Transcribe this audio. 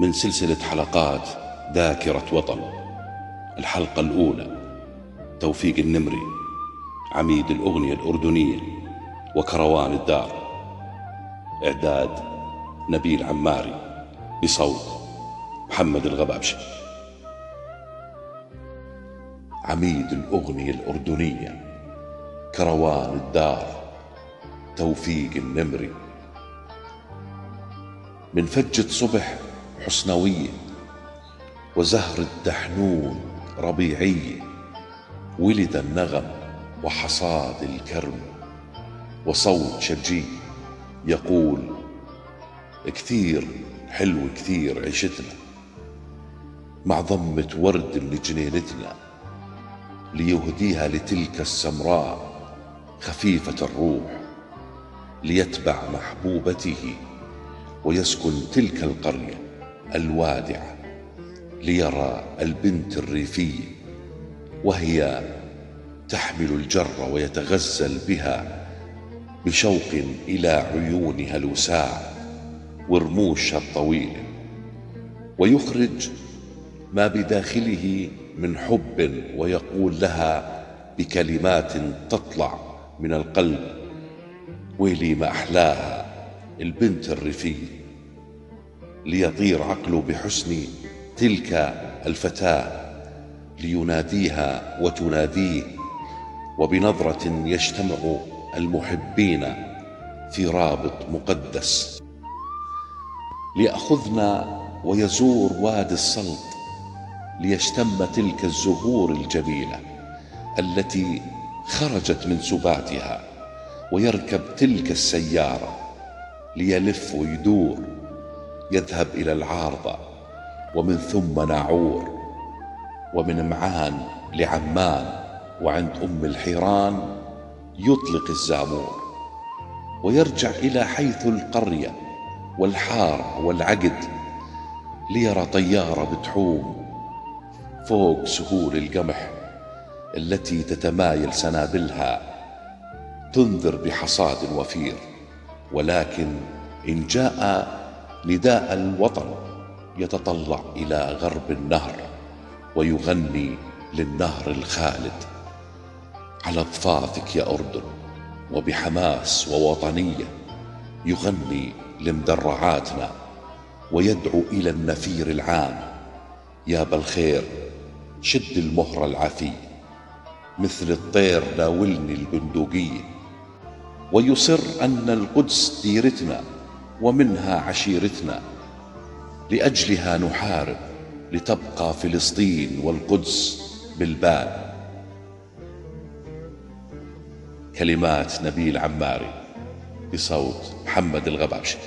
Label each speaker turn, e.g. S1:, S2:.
S1: من سلسلة حلقات ذاكرة وطن. الحلقة الأولى توفيق النمري عميد الأغنية الأردنية وكروان الدار. إعداد نبيل عماري بصوت محمد الغبابشي عميد الأغنية الأردنية كروان الدار توفيق النمري. من فجة صبح حسنوية وزهر الدحنون ربيعية ولد النغم وحصاد الكرم وصوت شجي يقول كثير حلو كثير عيشتنا مع ضمة ورد لجنينتنا ليهديها لتلك السمراء خفيفة الروح ليتبع محبوبته ويسكن تلك القرية الوادعة ليرى البنت الريفية وهي تحمل الجر ويتغزل بها بشوق إلى عيونها الوساع ورموشها الطويلة ويخرج ما بداخله من حب ويقول لها بكلمات تطلع من القلب ويلي ما أحلاها البنت الريفية ليطير عقله بحسن تلك الفتاة ليناديها وتناديه وبنظرة يجتمع المحبين في رابط مقدس. ليأخذنا ويزور وادي السلط ليشتم تلك الزهور الجميلة التي خرجت من سباتها ويركب تلك السيارة ليلف ويدور يذهب إلى العارضة ومن ثم ناعور ومن معان لعمان وعند أم الحيران يطلق الزامور ويرجع إلى حيث القرية والحارة والعقد ليرى طيارة بتحوم فوق سهول القمح التي تتمايل سنابلها تنذر بحصاد وفير. ولكن إن جاء نداء الوطن يتطلع إلى غرب النهر ويغني للنهر الخالد. على ضفافك يا أردن وبحماس ووطنية يغني لمدرعاتنا ويدعو إلى النفير العام. يا بالخير شد المهرة العافية مثل الطير ناولني البندقية. ويصر أن القدس ديرتنا ومنها عشيرتنا لأجلها نحارب لتبقى فلسطين والقدس بالبال كلمات نبيل عماري بصوت محمد الغباشي